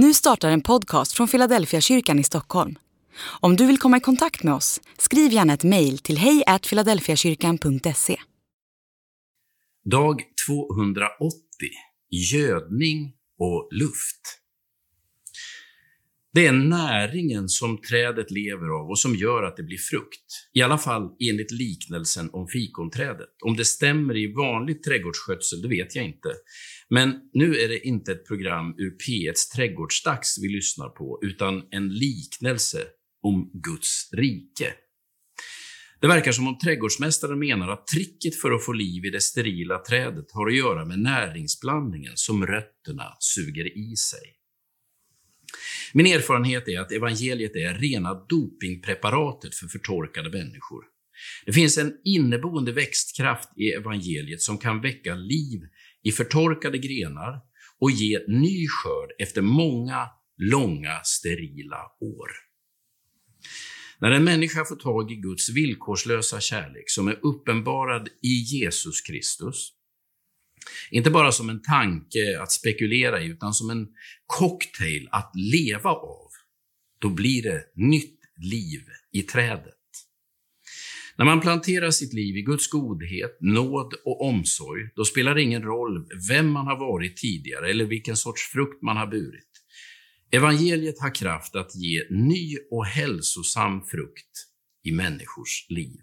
Nu startar en podcast från Philadelphia kyrkan i Stockholm. Om du vill komma i kontakt med oss, skriv gärna ett mejl till hejfiladelfiakyrkan.se. Dag 280. Gödning och luft. Det är näringen som trädet lever av och som gör att det blir frukt. I alla fall enligt liknelsen om fikonträdet. Om det stämmer i vanlig trädgårdsskötsel, det vet jag inte. Men nu är det inte ett program ur P1s Trädgårdsdags vi lyssnar på, utan en liknelse om Guds rike. Det verkar som om trädgårdsmästaren menar att tricket för att få liv i det sterila trädet har att göra med näringsblandningen som rötterna suger i sig. Min erfarenhet är att evangeliet är rena dopingpreparatet för förtorkade människor. Det finns en inneboende växtkraft i evangeliet som kan väcka liv i förtorkade grenar och ge ny skörd efter många långa sterila år. När en människa får tag i Guds villkorslösa kärlek som är uppenbarad i Jesus Kristus, inte bara som en tanke att spekulera i, utan som en cocktail att leva av, då blir det nytt liv i trädet. När man planterar sitt liv i Guds godhet, nåd och omsorg, då spelar det ingen roll vem man har varit tidigare eller vilken sorts frukt man har burit. Evangeliet har kraft att ge ny och hälsosam frukt i människors liv.